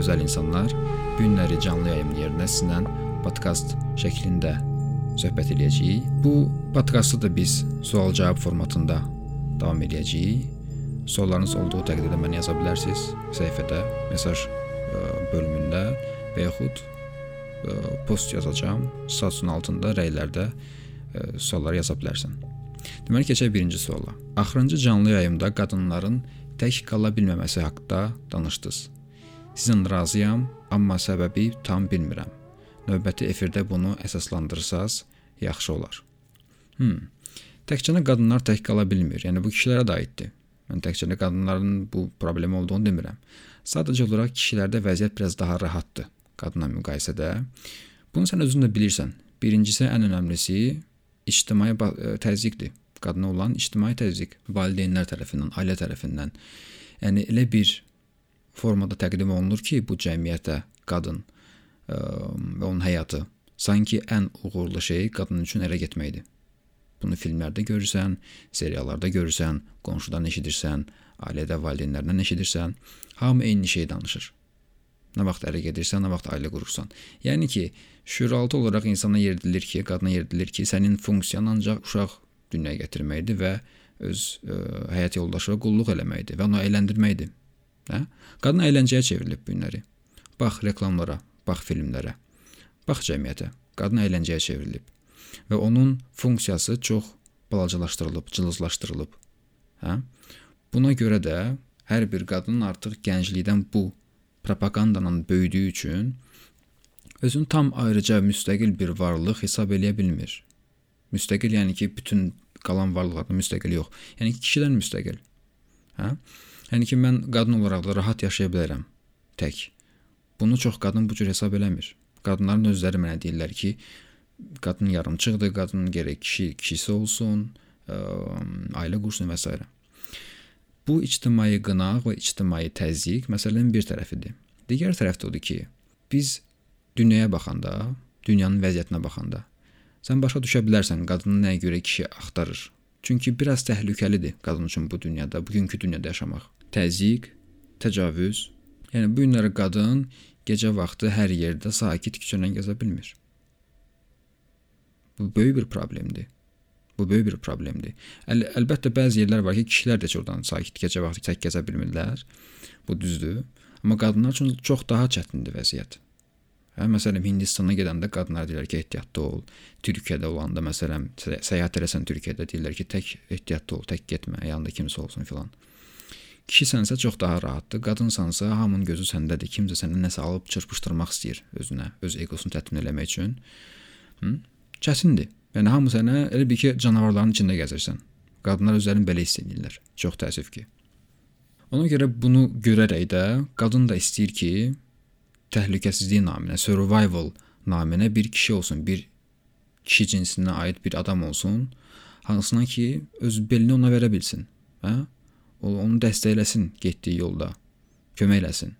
gözəl insanlar. Günləri canlı yayım yerinə sizinlə podkast şəklində söhbət eləyəcəyik. Bu podkastı da biz sual-cavab formatında davam eləyəcəyik. Suallarınız olduğu təqdirdə mənə yaza bilərsiniz səhifədə, mesaj ə, bölümündə və yaxud ə, post yazacağam. Statüsün altında rəylərdə ə, suallar yaza bilərsən. Deməli keçək birinci suala. Axırıncı canlı yayımda qadınların tək qala bilməməsi haqqında danışdınız. Sizin razıyam, amma səbəbi tam bilmirəm. Növbəti efirdə bunu əsaslandırsaz yaxşı olar. Hmm. Təkcə qadınlar tək qala bilmir. Yəni bu kişilərə də aiddir. Mən təkcə qadınların bu problemi olduğunu demirəm. Sadəcə olaraq kişilərdə vəziyyət biraz daha rahatdır qadınla müqayisədə. Bunu sən özün də bilirsən. Birincisi ən önəmlisi ictimai təzyiqdir. Qadına olan ictimai təzyiq valideynlər tərəfindən, ailə tərəfindən. Yəni elə bir formada təqdim olunur ki, bu cəmiyyətə qadın ə, və onun həyatı sanki ən uğurlu şey qadın üçün ərə getməkdir. Bunu filmlərdə görürsən, seriallarda görürsən, qonşudan eşidirsən, ailədə valideynlərdən eşidirsən, hamı eyni şey danışır. Nə vaxt ərə gedirsən, nə vaxt ailə qurursan. Yəni ki, şüuraltı olaraq insana yeridilir ki, qadına yeridilir ki, sənin funksiyan ancaq uşaq dünyaya gətirməkdir və öz ə, həyat yoldaşına qulluq eləməkdir və onu əyləndirməkdir. Hə? Qadın əyləncəyə çevrilib günləri. Bax reklamlara, bax filmlərə. Bax cəmiyyətə. Qadın əyləncəyə çevrilib və onun funksiyası çox balacalaşdırılıb, cılızlaşdırılıb. Hə? Buna görə də hər bir qadın artıq gənclikdən bu propagandanın böyüdüyü üçün özünü tam ayrıca müstəqil bir varlıq hesab eləyə bilmir. Müstəqil yəni ki, bütün qalan varlıqlardan müstəqil yox. Yəni ki, kişidən müstəqil. Hə? Yəni ki, mən qadın olaraq da rahat yaşaya bilərəm tək. Bunu çox qadın bu cür hesab eləmir. Qadınların özləri mənə deyirlər ki, qadın yarımçıqdır, qadın gərək kişi kişisi olsun, ə, ailə qursun və s. Bu ictimai qınaq və ictimai təzyiq məsələnin bir tərəfidir. Digər tərəf də odur ki, biz dünyaya baxanda, dünyanın vəziyyətinə baxanda sən başa düşə bilərsən qadını nəyə görə kişi axtarır. Çünki biraz təhlükəlidir qadın üçün bu dünyada, bugünkü dünyada yaşamaq. Təzyiq, təcavüz. Yəni bu günləri qadın gecə vaxtı hər yerdə sakit küçələ gəzə bilmir. Bu böyük bir problemdir. Bu böyük bir problemdir. Əl əlbəttə bəzi yerlər var ki, kişilər də heç oradan sakit gecə vaxtı tək gəzə bilmirlər. Bu düzdür. Amma qadınlar üçün çox daha çətindir vəziyyət. Hə, məsələn, Hindistana gedəndə qadınlar deyirlər ki, ehtiyatlı ol. Türkiyədə olanda məsələn, səyahət eləsən Türkiyədə deyirlər ki, tək ehtiyatlı ol, tək getmə, yanında kimsə olsun filan. Kişisənsə çox daha rahatdır. Qadınsansa hamının gözü səndədir. Kimsə səndən nəsə alıb çırpışdırmaq istəyir özünə, öz eqosunu təmin etmək üçün. Hı? Çətindir. Yəni hamı sənə elə bir ki, canavarların içində gəzirsən. Qadınlar özlərini belə hiss edirlər. Çox təəssüf ki. Ona görə bunu görərək də qadın da istəyir ki, təhlükəsizlik naminə, survival naminə bir kişi olsun, bir kişi cinsinə aid bir adam olsun, hansına ki, öz belini ona verə bilsin, hə? Onu dəstəkləsin getdiyi yolda, kömək eləsin.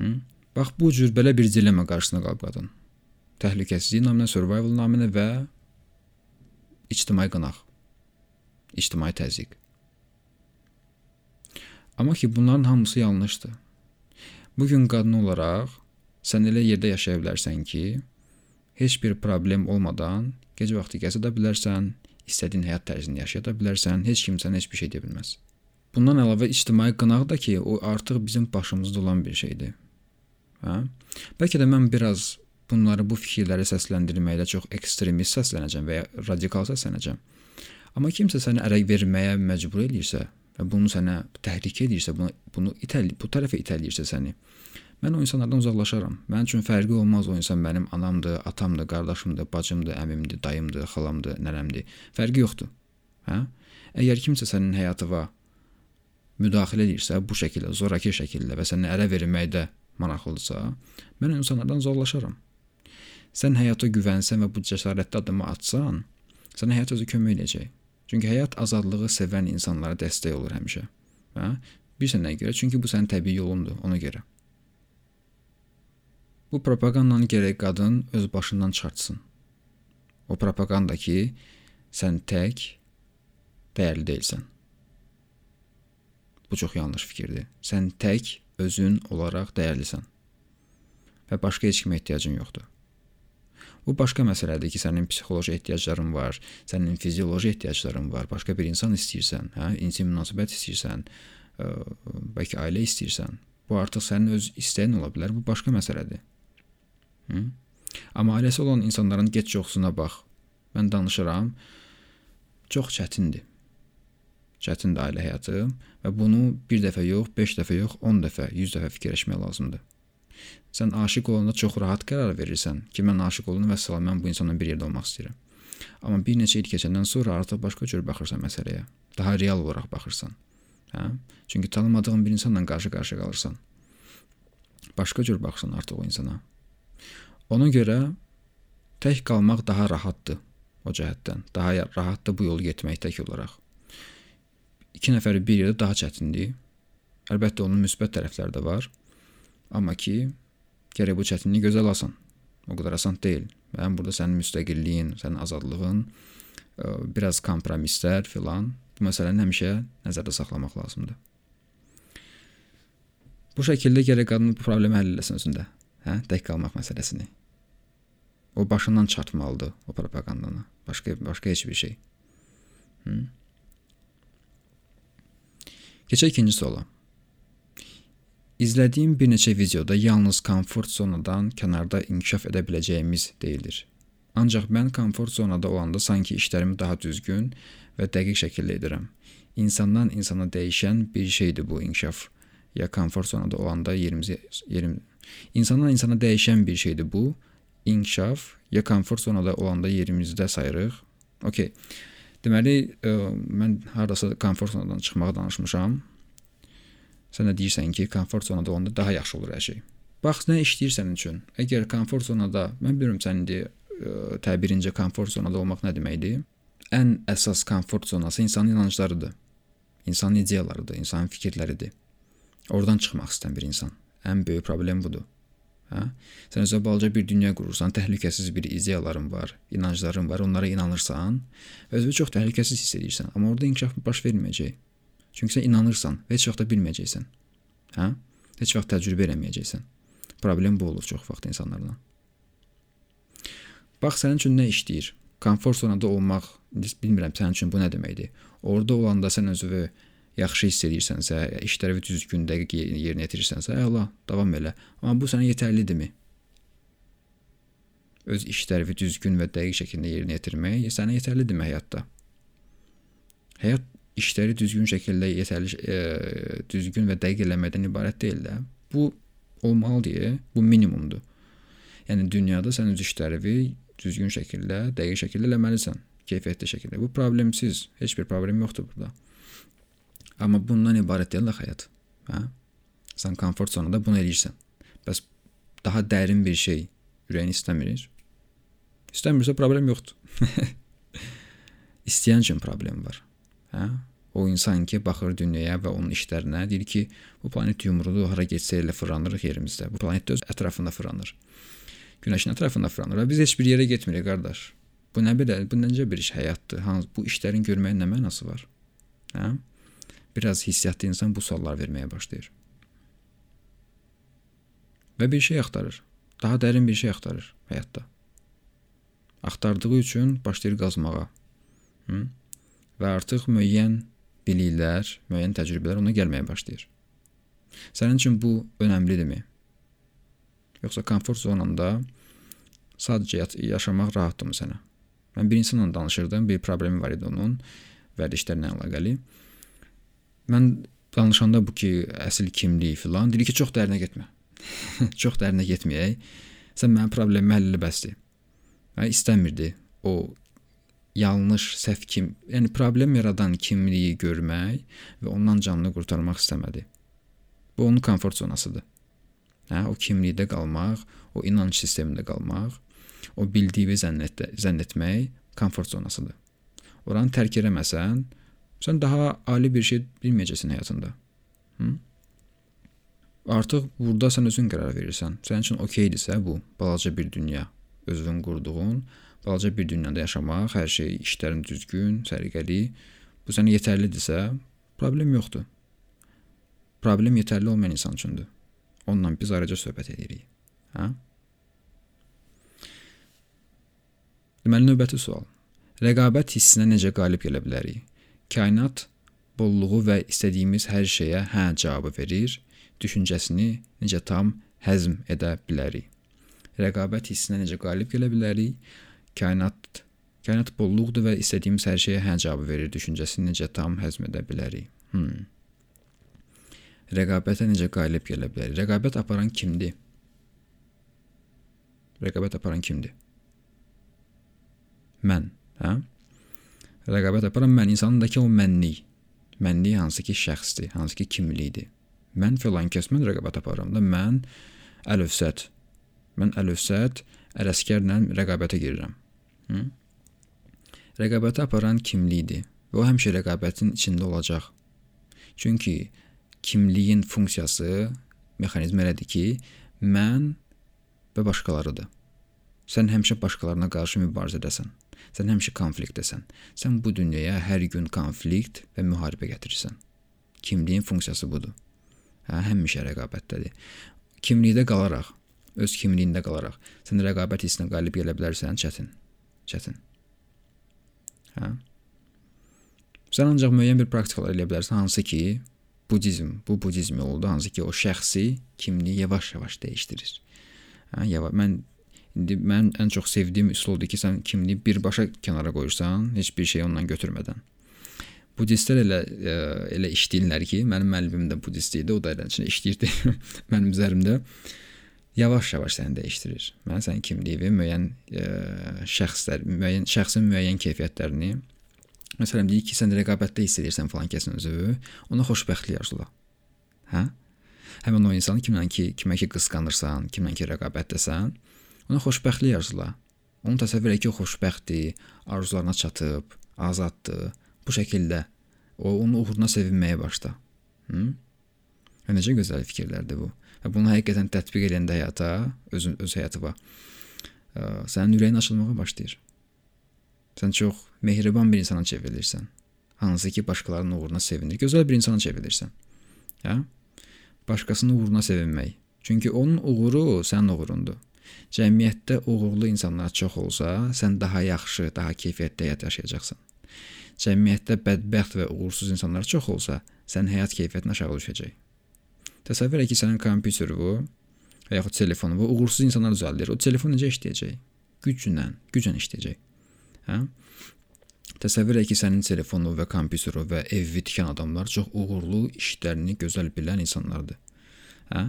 Hı? Bax bu cür belə bir dilemma qarşısına qalıb qadın təhlükəsizlik naminə, survival naminə və ictimai qınaq, ictimai təzyiq. Amma ki, bunların hamısı yanlışdır. Bu gün qadın olaraq sən elə yerdə yaşaya bilərsən ki, heç bir problem olmadan gecə vaxtı gəzə də bilərsən, istədiyin həyat tərzini yaşaya da bilərsən, heç kim sənə heç bir şey deyə bilməz. Bundan əlavə ictimai qınaq da ki, o artıq bizim başımızda olan bir şeydir. Hə? Bəlkə də mən biraz bunları bu fikirləri səsləndirməkdə çox ekstremist səslənəcəm və ya radikal səslənəcəm. Amma kimsə səni ərə verməyə məcbur eləyirsə və bunu sənə təhrik edirsə, bunu bunu itəl bu tərəfə itələyirsə səni, mən o insanlardan uzaqlaşaram. Mənim üçün fərqi olmaz o insan mənim anamdır, atamdır, qardaşımdır, bacımdır, əmimdir, dayımdır, xalamdır, nənəmdir. Fərqi yoxdur. Hə? Əgər kimsə sənin həyatına müdaxilə edirsə bu şəkildə, zorakı şəkildə və səni ərə verməkdə maraqlıdırsa, mən insanlardan uzaqlaşaram. Sən həyata güvənsən və bu cəsarətli addımı atsan, sənə həyat özü kömək edəcək. Çünki həyat azadlığı sevən insanlara dəstək olur həmişə. Hə? Bilirsən nəyə görə? Çünki bu sənin təbii yolundur, ona görə. Bu propagandanı gərək qadın öz başından çıxartsın. O propaganda ki, sən tək dəyərli deyilsən. Bu çox yanlış fikirdir. Sən tək özün olaraq dəyərlisən. və başqa heç kimə ehtiyacın yoxdur. Bu başqa məsələdir ki, sənin psixoloji ehtiyacların var, sənin fizioloji ehtiyacların var, başqa bir insan istəyirsən, hə, intim münasibət istəyirsən, ə, bəlkə ailə istəyirsən. Bu artıq sənin öz istəyin ola bilər, bu başqa məsələdir. Hı? Amma ailəsi olan insanların get çoxsuna bax. Mən danışıram. Çox çətindir. Çətindir ailə həyatı və bunu bir dəfə yox, 5 dəfə yox, 10 dəfə, 100 dəfə fikirləşmək lazımdır. Sən aşiq olanda çox rahat qərar verirsən ki, mən aşiq oldum və salam mən bu insanla bir yerdə olmaq istəyirəm. Amma bir neçə il keçəndən sonra artıq başqa cür baxırsan məsələyə. Daha real olaraq baxırsan. Hə? Çünki tanımadığın bir insanla qarşı-qarşıya qalırsan. Başqa cür baxırsan artıq o insana. Ona görə tək qalmaq daha rahatdır o cəhətdən. Daha rahatdır bu yolu getmək tək olaraq. 2 nəfəri bir yerdə daha çətindir. Əlbəttə onun müsbət tərəfləri də var. Amma ki, gərək bu çətinliyi gözə alasan. O qədər asan deyil. Mən burada sənin müstəqilliyin, sənin azadlığın, ə, biraz kompromisslər filan bu məsələni həmişə nəzərdə saxlamaq lazımdır. Bu şəkildə gərək qadın bu problemi həll etsin özündə. Hə? Tək qalmaq məsələsini. O başından çıxartmalıdır o propagandanı. Başqa başqa heç bir şey. Hı? Keçək ikinci suala. İzlədiyim bir neçə videoda yalnız komfort zonadan kənarda inkişaf edə biləcəyimiz deyilir. Ancaq mən komfort zonada olanda sanki işlərimi daha düzgün və dəqiq şəkildə edirəm. İnsandan insana dəyişən bir şeydir bu inkişaf. Ya komfort zonada olanda yerimizi yerim insandan insana dəyişən bir şeydir bu inkişaf ya komfort zonada olanda yerimizdə sayırıq. Okay. Deməli, ə, e, mən hardasa komfort zonadan çıxmağa danışmışam. Sən də deyirsən ki, komfort zonada olanda daha yaxşı olur hər şey. Bax, nə işləyir sənin üçün? Əgər komfort zonada, mən bilmirəm sən indi ə, e, təbirincə komfort zonada olmaq nə deməkdir? Ən əsas komfort zonası insanın inanclarıdır. İnsanın ideyalarıdır, insanın fikirləridir. Oradan çıxmaq istəyən bir insan. Ən böyük problem budur. Hə? Sən özə balaca bir dünya qurursan, təhlükəsiz bir ideyaların var, inancların var, onlara inanırsan, özünü çox təhlükəsiz hiss edirsən, amma orada inkişaf baş verməyəcək. Çünki sən inanırsan heç vaxt da bilməyəcəksən. Hə? Heç vaxt təcrübə eləməyəcəksən. Problem bu olur çox vaxt insanlarla. Bax sənin üçün nə işləyir? Komfort zonada olmaq, bilmirəm sənin üçün bu nə deməkdir. Orda olanda sən özünü yaxşı hiss edirsənsə, işləri düzgün dəqiq yerinə yetirirsənsə, əla, davam elə. Amma bu sənə yetərlidirmi? Öz işləri düzgün və dəqiq şəkildə yerinə yetirmək sənə yetərlidirmi həyatda? Həyat işləri düzgün şəkildə yetərli e, düzgün və dəqiq eləməkdən ibarət deyil də. Bu olmalıdır, bu minimumdur. Yəni dünyada sən öz işlərini düzgün şəkildə, dəqiq şəkildə eləməlisən, keyfiyyətli şəkildə. Bu problemsiz, heç bir problem yoxdur burada. Amma bundan ibarət deyil də həyat. Hə? Sən komfort zonada bunu eləyirsən. Bəs daha dərin bir şey ürəyin istəmir. İstəmirsə problem yoxdur. İstəyən üçün problem var. Hə? O insan ki, baxır dünyaya və onun işlərinə, deyir ki, bu planet yumrudur, hara getsə elə fırlanırıq yerimizdə. Bu planet öz ətrafında fırlanır. Günəşin ətrafında fırlanır və biz heç bir yerə getmirik, qardaş. Bu nə belə, bu necə bir iş həyatdır? Hansı bu işlərin görməyin nə mənası var? Hə? Biraz hissiyatlı insan bu suallar verməyə başlayır. Və bir şey axtarır. Daha dərin bir şey axtarır həyatda. Axtardığı üçün başlayır qazmağa. Hı? və artıq müəyyən biliklər, müəyyən təcrübələr ona gəlməyə başlayır. Sənin üçün bu önəmlidirmi? Yoxsa komfort zonanda sadəcə yaşamaq rahatdırmı sənə? Mən bir insanla danışırdım, bir problemi var idi onun vərdişlərlə əlaqəli. Mən danışanda bu ki, əsl kimlik filan, dedi ki, çox dərinə getmə. çox dərinə getməyək. Sən mənim problemimi həll elə bəsdir. Mən istəmirdi o yanlış, səhv kim, yəni problem yaradan kimliyi görmək və ondan canını qurtarmaq istəmədi. Bu onun komfort zonasıdır. Hə, o kimlikdə qalmaq, o inanc sistemində qalmaq, o bildiyini zənn, et zənn etmək komfort zonasıdır. Oranı tərk eləməsən, sən daha ali bir şey bilməyəcəksən həyatında. Hı? Artıq burada sən özün qərar verirsən. Sənin üçün okeydirsə bu balaca bir dünya, özün qurduğun balaca bir dünyada yaşamaq, hər şey işlərin düzgün, səliqəli, bu sənə yetərlidirsə, problem yoxdur. Problem yetərli olmayan insan üçündür. Onunla biz ayrıca söhbət edirik. Hə? Deməli növbəti sual. Rəqabət hissinə necə qalib gələ bilərik? Kainat bolluğu və istədiyimiz hər şeyə hə cavabı verir. Düşüncəsini necə tam həzm edə bilərik? Rəqabət hissinə necə qalib gələ bilərik? Kainat kainat bolluqdur və istədiyimiz hər şeyə hə cavabı verir. Düşüncəsini necə tam həzm edə bilərik? Hmm. Rəqabətə necə qalib gələ bilərik? Rəqabət aparan kimdir? Rəqabət aparan kimdir? Mən, hə? Rəqabət aparan mən insandakı o mənlik. Mənlik hansı ki şəxsdir, hansı ki kimlikdir. Mən filan kəs mən rəqabət aparıram da mən Əlövsət. Mən Əlövsət Ələskərlə rəqabətə girirəm. Hı? Rəqabətə aparan kimlikdir. Və o həmişə rəqabətin içində olacaq. Çünki kimliyin funksiyası, mexanizmi elədir ki, mən və başqalarıdır. Sən həmişə başqalarına qarşı mübarizədəsən. Sən həmişə konfliktdəsən. Sən bu dünyaya hər gün konflikt və müharibə gətirirsən. Kimliyin funksiyası budur. Hə, həmişə rəqabətdədir. Kimlikdə qalaraq, öz kimliyində qalaraq sən rəqabət hissinə qalib gələ bilərsən, çətin. Çətin. Hə? Sən ancaq müəyyən bir praktikalar eləyə bilərsən, hansı ki, budizm, bu budizm yoludur, hansı ki, o şəxsi kimliyi yavaş-yavaş dəyişdirir. Hə, yavaş mən İndi mən ən çox sevdiyim üsuldur ki, sən kimliyi birbaşa kənara qoyursan, heç bir şey ondan götürmədən. Budistlər elə ə, e, elə işləyirlər ki, mənim müəllimim də budist idi, o da elə üçün işləyirdi mənim üzərimdə. Yavaş-yavaş səni dəyişdirir. Mən sənin kimliyini, müəyyən ə, e, şəxslər, müəyyən şəxsin müəyyən keyfiyyətlərini Məsələn, deyir ki, sən rəqabətdə hiss edirsən falan kəsin özü, ona xoşbəxtlik arzula. Hə? Həmin o insanı kimlə ki, kimə ki qısqanırsan, kimlə ki rəqabətdəsən, Ona xoşbəxtlik arzula. Onu təsəvvür et ki, o xoşbəxtdir, arzularına çatıb, azaddır. Bu şəkildə o onun uğruna sevinməyə başla. Hı? Və necə gözəl fikirlərdir bu. Və bunu həqiqətən tətbiq edəndə həyata, öz öz həyatıma sənin ürəyin açılmağa başlayır. Sən çox mehriban bir insana çevrilirsən. Hansı ki, başqalarının uğruna sevinir. Gözəl bir insana çevrilirsən. Hə? Başqasının uğruna sevinmək. Çünki onun uğuru sənin uğurundur. Cəmiyyətdə uğurlu insanlar çox olsa, sən daha yaxşı, daha keyfiyyətli həyat yaşayacaqsan. Cəmiyyətdə bədbəxt və uğursuz insanlar çox olsa, sən həyat keyfiyyətin aşağı düşəcək. Təsəvvür et ki, sənin kompüterin bu və yaxud telefonu bu uğursuz insanlar düzəldir. O telefon necə işləyəcək? Güclə, güclə işləyəcək. Hə? Təsəvvür et ki, sənin telefonu və kompüteri və evi tikən adamlar çox uğurlu, işlərini gözəl bilən insanlardır. Hə?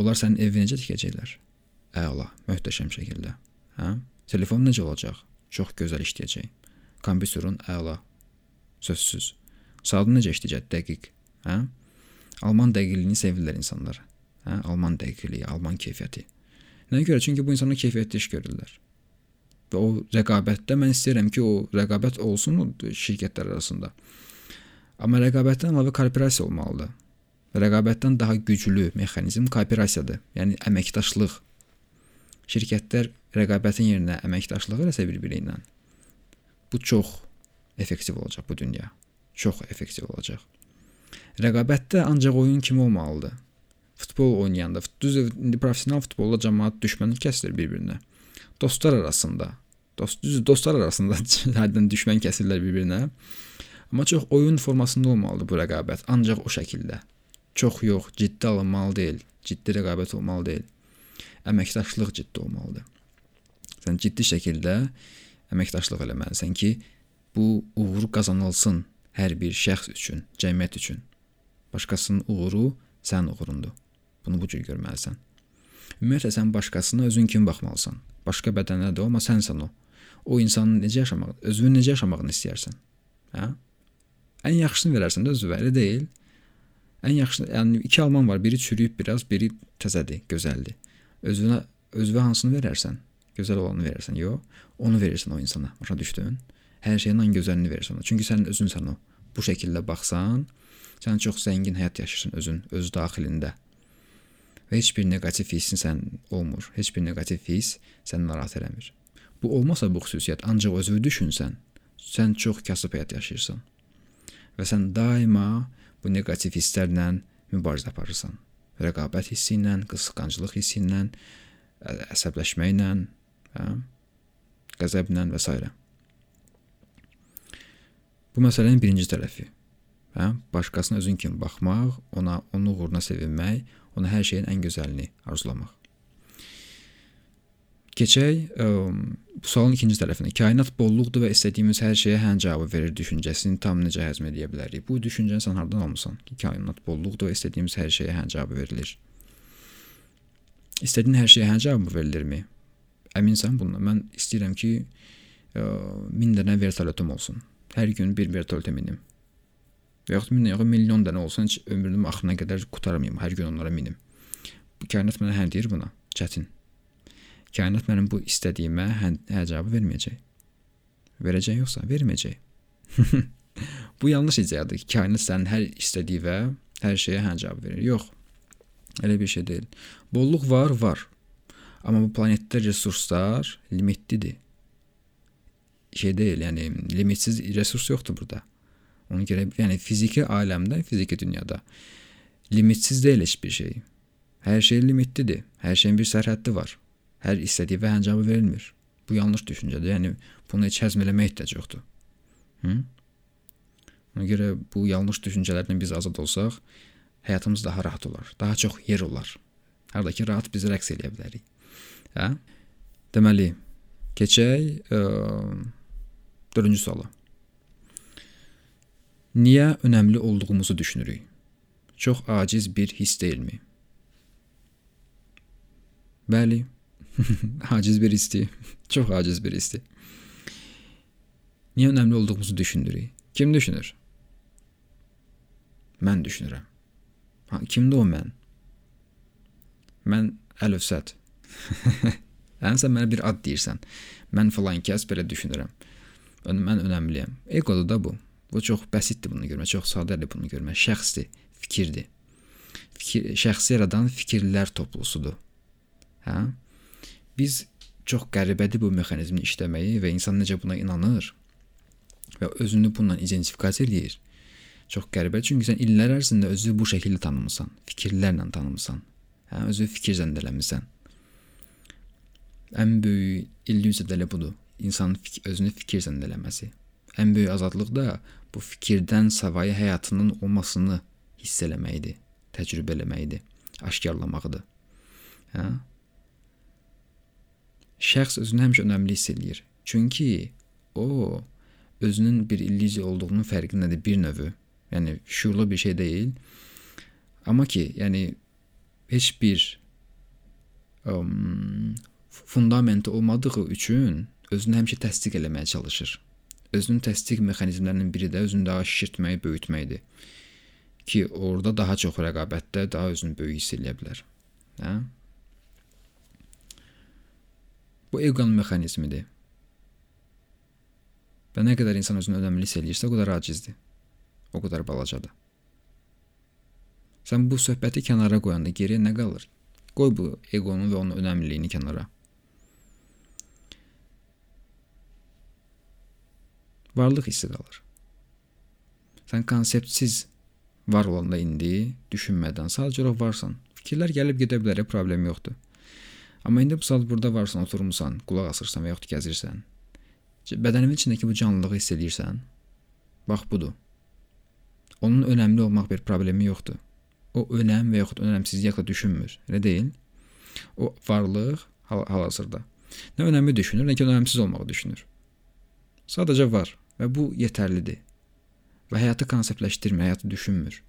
Onlar sənin evini necə tikəcəklər? Əla, möhtəşəm şəkildə. Hə? Telefon necə olacaq? Çox gözəl işləyəcək. Kompüterin əla. Sözsüz. Saatın necə işləyəcək? Dəqiq. Hə? Alman dəqiqliyini sevirlər insanlar. Hə? Alman dəqiqliyi, Alman keyfiyyəti. Nəyə görə? Çünki bu insanlar keyfiyyətli iş görürlər. Və o rəqabətdə mən istəyirəm ki, o rəqabət olsun şirkətlər arasında. Amma rəqabətdən əlavə kooperasiya olmalıdır. Rəqabətdən daha güclü mexanizm kooperasiyadır. Yəni əməkdaşlıq şirkətlər rəqabətin yerinə əməkdaşlıq eləsə bir-biri ilə bu çox effektiv olacaq bu dünya. Çox effektiv olacaq. Rəqabətdə ancaq oyun kimi olmalıdır. Futbol oynayanda, düz indi professional futbolda cəmaət düşmənlik kəsilir bir-birinə. Dostlar arasında, dost düz dostlar arasında hərdən düşmən kəsirlər bir-birinə. Amma çox oyun formasında olmalıdır bu rəqabət, ancaq o şəkildə. Çox yox, ciddi alınmalı deyil, ciddi rəqabət olmalı deyil əməkdaşlıq ciddi olmalıdır. Sən ciddi şəkildə əməkdaşlıq eləməlisən ki, bu uğur qazanılsın hər bir şəxs üçün, cəmiyyət üçün. Başqasının uğuru sənin uğurundur. Bunu bu cür görməlisən. Ümumiyyətlə sən başqasına özün kimi baxmalısan. Başqa bədənədir, amma sənsən o. O insanın necə yaşamaq, özünü necə yaşamağını istəyirsən. Hə? Ən yaxşısını verərsən də özünə, elə deyil? Ən yaxşı, yəni iki alman var, biri çürüyüb biraz, biri təzədir, gözəldir özünə özünə hansını verərsən? Gözəl olanı verərsən, yox, onu verirsən o insana. Başa düşdün? Hər şeyin ən gözəlini verirsən ona. Çünki sən özünsən o. Bu şəkildə baxsan, sən çox zəngin həyat yaşayırsan özün, öz daxilində. Və heç bir neqativ hissin sən olmur. Heç bir neqativ hiss səni narahat eləmir. Bu olmasa bu xüsusiyyət ancaq özünü düşünsən, sən çox kasıb həyat yaşayırsan. Və sən daima bu neqativ hisslərlə mübarizə aparırsan rəqabət hissi ilə, qısqanclıq hissi ilə əsəbləşməklə, hə? qəzəblə və s. Bu məsələnin birinci tərəfi. Hə? Başqasına özün kimi baxmaq, ona onun uğruna sevinmək, ona hər şeyin ən gözəlini arzulamaq. Keçək ə, sualın ikinci tərəfinə. Kainat bolluqdur və istədiyimiz hər şeyə hə cavabı verir düşüncəsini tam necə həzm edə bilərik? Bu düşüncəni sən hardan almısan ki, kainat bolluqdur və istədiyimiz hər şeyə hə cavabı verilir? İstədiyin hər şeyə hə cavabı verilirmi? Əminsən bundan? Mən istəyirəm ki, ə, 1000 dənə vertolyotum olsun. Hər gün bir vertolyota minim. Və yaxud min yaxud milyon dənə olsun, heç ömrümün axırına qədər qutarmayım, hər gün onlara minim. Bu kainat mənə hə deyir buna. Çətin. Kainat mənim bu istədiyimə hə, hə cavabı verməyəcək. Verəcək yoxsa verməyəcək. bu yanlış ideyadır ki, kainat sənin hər istədiyinə, hər şeyə hə cavab verir. Yox. Elə bir şey deyil. Bolluq var, var. Amma bu planetdə resurslar limitlidir. Şey deyil, yəni limitsiz resurs yoxdur burada. Ona görə yəni fiziki aləmdə, fiziki dünyada limitsiz deyil heç bir şey. Hər şey limitlidir. Hər şeyin bir sərhəddi var. Hər istədiyi və həncabı verilmir. Bu yanlış düşüncədir. Yəni bunu heç həzm eləmək ehtiyac yoxdur. Hı? Ona görə bu yanlış düşüncələrdən biz azad olsaq, həyatımız daha rahat olar. Daha çox yer olar. Hardakı rahat biz rəqs eləyə bilərik. Hə? Deməli, keçək ə, 4-cü suala. Niyə önəmli olduğumuzu düşünürük? Çox aciz bir his deyilmi? Bəli. aciz bir histir. Çox aciz bir histir. Niyə önəmli olduğumuzu düşünürük? Kim düşünür? Mən düşünürəm. Ha, kimdir o mən? Mən Əlövsət. Ən sən mənə bir ad deyirsən. Mən falan kəs belə düşünürəm. Mən önəmliyəm. Egodur da bu. Bu çox bəsitdir bunu görmək, çox sadədir bunu görmək. Şəxsdir, fikirdir. Fikir, şəxsi yaradan fikirlər toplusudur. Hə? Biz çox qəribədir bu mexanizmin işləməyi və insan necə buna inanır və özünü bununla identifikasiya eləyir. Çox qəribə çünki sən illər ərzində özünü bu şəkildə tanımısan, fikirlərlə tanımısan. Hə, özü fikir zəndələmisən. Ən böyük illüziya da elə budur. İnsanın fik özünü fikir zəndələməsi. Ən böyük azadlıq da bu fikirdən savayı həyatının olmasını hiss eləməkdir, təcrübə eləməkdir, aşkarlamaqdır. Hə? Şəxs özünü həmişə önəmli hiss eləyir. Çünki o özünün bir illüziya olduğunun fərqindədir bir növü. Yəni şuurlu bir şey deyil. Amma ki, yəni heç bir um, fundamenti olmadığı üçün özünü həmişə təsdiq eləməyə çalışır özünün təsdiq mexanizmlərinin biri də özünü daha şişirtmək, böyütməkdir. Ki, orada daha çox rəqabətdə daha özünü böyük hiss eləyə bilər. Hə? Bu eqonun mexanizmidir. Və nə qədər insan özünü önəmli hiss eləyirsə, o qədər acizdir. O qədər balacadır. Sən bu söhbəti kənara qoyanda geriyə nə qalır? Qoy bu eqonu və onun önəmliliyini kənara. varlıq hissi qalır. Sən konseptsiz var olanda indi düşünmədən sadəcə olaraq varsan. Fikirlər gəlib gedə bilər, problem yoxdur. Amma indi bu saat burada varsan, oturmusan, qulaq asırsan və yaxud gəzirsən. Bədənin içindəki bu canlılığı hiss edirsən. Bax budur. Onun önəmli olmaq bir problemi yoxdur. O önəm və yaxud önəmsizlik düşünmür. Elə deyil? O varlıq hal-hazırda. Nə önəmli düşünür, nə ki önəmsiz olmağı düşünür. Sadəcə var və bu yetərlidir. Və həyatı konseptləşdirmir, həyatı düşünmür.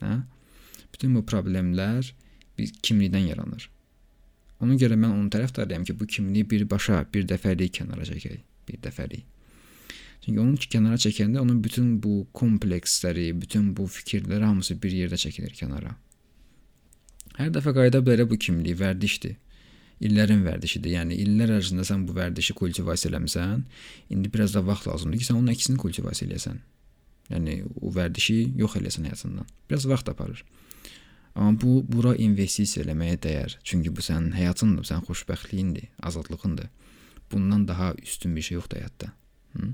Hə? Bütün bu problemlər bir kimlikdən yaranır. Ona görə mən onun tərəfdarıyam ki, bu kimliyi birbaşa, bir dəfəlik kənara çəkək, bir dəfəlik. Çünki onun ki, kənara çəkəndə onun bütün bu kompleksləri, bütün bu fikirlər hamısı bir yerdə çəkilir kənara. Hər dəfə qayıda bilərə bu kimlik vərdişdir illərin vərdişidir. Yəni illər ərzində sən bu vərdişi kultivasiya eləmisən, indi biraz da vaxt lazımdır ki, sən onun əksini kultivasiya eləyəsən. Yəni o vərdişi yox eləsən həyatından. Biraz vaxt aparır. Bu bura investisiya eləməyə dəyər. Çünki bu sənin həyatındır, sənin xoşbəxtliyindir, azadlığındır. Bundan daha üstün bir şey yoxdur həyatda. Hı?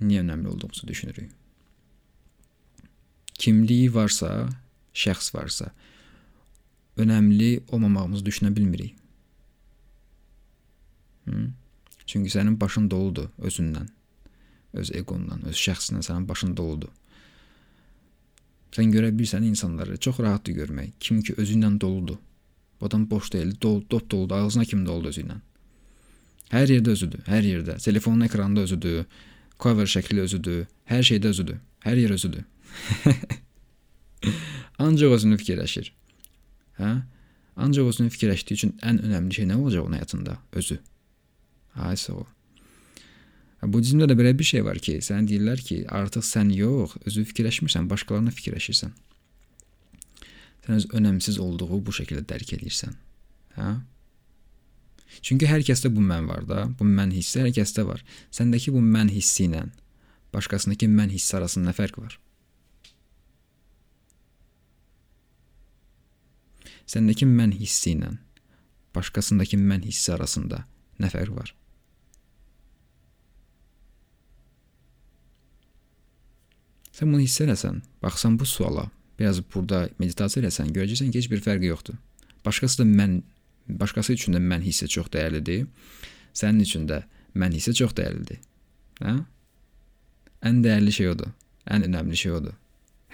Niyə önəmli olduğumuzu düşünürük? Kimliyi varsa, şəxs varsa, önəmli olmamağımızı düşünə bilmirik. Hı? Çünki sənin başın doludur özündən, öz eqondan, öz şəxsindən sənin başın doludur. Sən görə bilirsən insanları çox rahatdır görmək. Kim ki özü ilə doludur. Bu adam boş deyil, dolu, dop doludur, ağzına kimi doludur özü ilə. Hər yerdə özüdür, hər yerdə. Telefonun ekranında özüdür, cover şəkli özüdür, hər şeydə özüdür. Hər yer özüdür. Ancaq özünü fikirləşir. Hə? Ancaq özünü fikirləşdiyi üçün ən önəmli şey nə olacaq onun həyatında? Özü. Aysa o. Budizmdə də belə bir şey var ki, sənə deyirlər ki, artıq sən yox, özü fikirləşmirsən, başqalarına fikirləşirsən. Sən öz önəmsiz olduğu bu şəkildə dərk edirsən. Hə? Çünki hər kəsdə bu mən var da, bu mən hissi hər kəsdə var. Səndəki bu mən hissi ilə başqasındakı mən hissi arasında nə fərq var? Səndəki mən hissi ilə başqasındakı mən hissi arasında nə fərq var? Sən bunu hiss eləsən, baxsan bu suala, biraz burada meditasiya eləsən, görəcəksən ki, heç bir fərqi yoxdur. Başqası da mən, başqası üçün də mən hissi çox dəyərlidir. Sənin üçün də mən hissi çox dəyərlidir. Hə? Ən dəyərli şey odur. Ən önəmli şey odur.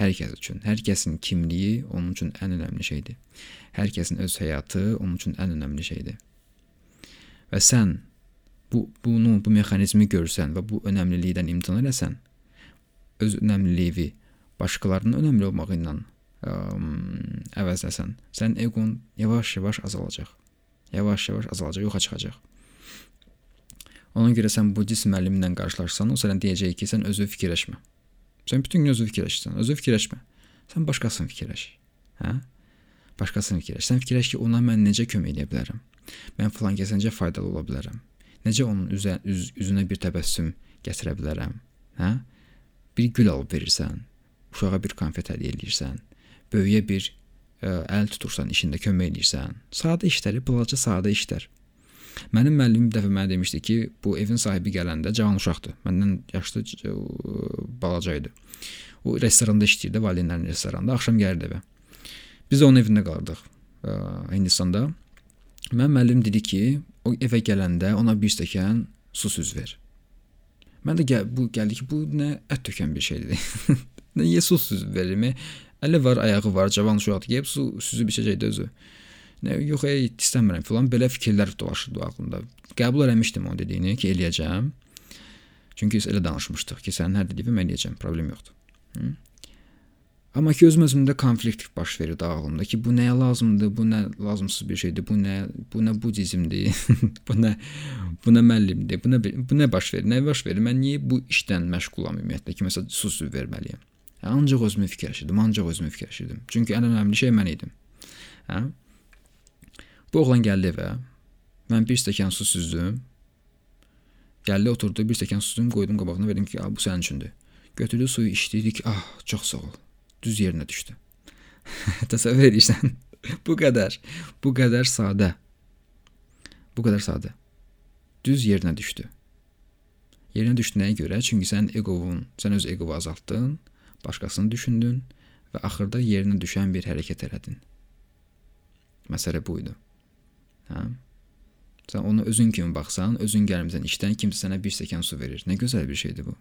Hər kəs üçün, hər kəsin kimliyi onun üçün ən önəmli şeydir. Hər kəsin öz həyatı onun üçün ən önəmli şeydir. Və sən bu bunu, bu mexanizmi görsən və bu önəmlilikdən imtina eləsən, öz önəmliliyi başqalarının önəmli olmağı ilə ə, əvəzləsən, sənin eqon yavaş-yavaş azalacaq. Yavaş-yavaş azalacaq, yoxa çıxacaq. Ona görə sən buddist müəllimlə qarşılaşsan, o sənə deyəcək ki, sən özü fikirləşmə. Sən bütün gün özü fikirləşirsən, özü fikirləşmə. Sən başqasını fikirləş. Hə? Başqasını fikirləş. Sən fikirləş ki, ona mən necə kömək edə bilərəm? Mən filan kəsə necə faydalı ola bilərəm? Necə onun üzə, üz, üzünə bir təbəssüm gətirə bilərəm? Hə? Bir gül alıb verirsən, uşağa bir konfet hədiyyə eləyirsən, böyüyə bir ə, əl tutursan, işində kömək eləyirsən. Sadə işləri, balaca sadə işlər. Mənim müəllimim dəfə mənə demişdi ki, bu evin sahibi gələndə cavan uşaqdır. Məndən yaşlı ə, balaca idi. O restoranda işləyirdi, valideynlərin restoranında. Axşam gəlirdi evə. Biz onun evində qalırdıq ə, Hindistanda. Mənim müəllim dedi ki, o evə gələndə ona bir stəkan su süz ver. Mən də gəl bu gəldi ki, bu nə ət tökən bir şeydir. nə Yesus süzüb verirmi? Əli var, ayağı var, cavan uşaqdır. Gəlib su süzüb içəcəkdi özü. Nə yox, ey, istəmirəm filan belə fikirlər dolaşırdı ağlımda. Qəbul eləmişdim o dediyini ki, eləyəcəm. Çünki elə danışmışdıq ki, sənin hər dediyin eləyəcəm, problem yoxdur. Hı? Amma ki özüm özümdə konflikt baş verir ağlımda ki, bu nəyə lazımdır, bu nə lazımsız bir şeydir, bu nə bu nə budizmdir, bu nə bu nə müəllimdir, bu nə bu nə baş verir, nə baş verir? Mən niyə bu işdən məşğulam ümumiyyətlə ki, məsələn, su su verməliyəm? Hə, ancaq özümü fikirləşirdim, ancaq özümü fikirləşirdim. Çünki ən önəmli şey mən idim. Hə? Bu oğlan gəldi evə. Mən bir stəkan su süzdüm. Gəldi oturdu, bir stəkan su süzdüm, qoydum qabağına, verdim ki, bu sənin üçündür. Götürdü suyu içdi, dedi ki, ah, çox sağ ol düz yerinə düşdü. Təsəvvür edirsən? bu qədər. Bu qədər sadə. Bu qədər sadə. Düz yerinə düşdü. Yerinə düşdüyünə görə, çünki sən eqovun, sən öz eqovu azaltdın, başqasını düşündün və axırda yerinə düşən bir hərəkət elədin. Məsələ bu idi. Hə? Sən ona özün kimi baxsan, özün gəlmisən işdən, kimsə sənə bir stəkan su verir. Nə gözəl bir şeydir bu.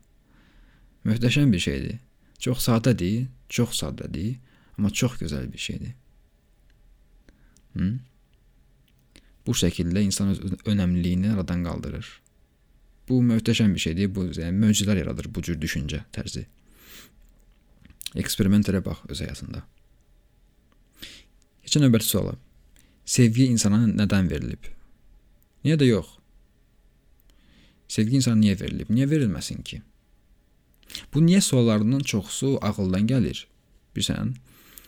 Möhtəşəm bir şeydir. Çox sadədir, çox sadədir, amma çox gözəl bir şeydir. Hı? Bu şəkildə insan öz önəmliliyini aradan qaldırır. Bu möhtəşəm bir şeydir. Bu yəni möcüzələr yaradır bu cür düşüncə tərzi. Eksperiment elə bax öz həyatında. Keçən növbəti suala. Sevgi insana nədən verilib? Niyə də yox? Sevgi insana niyə verilib? Niyə verilməsin ki? Bu niyə suallarının çoxusu ağıldan gəlir? Bilirsən?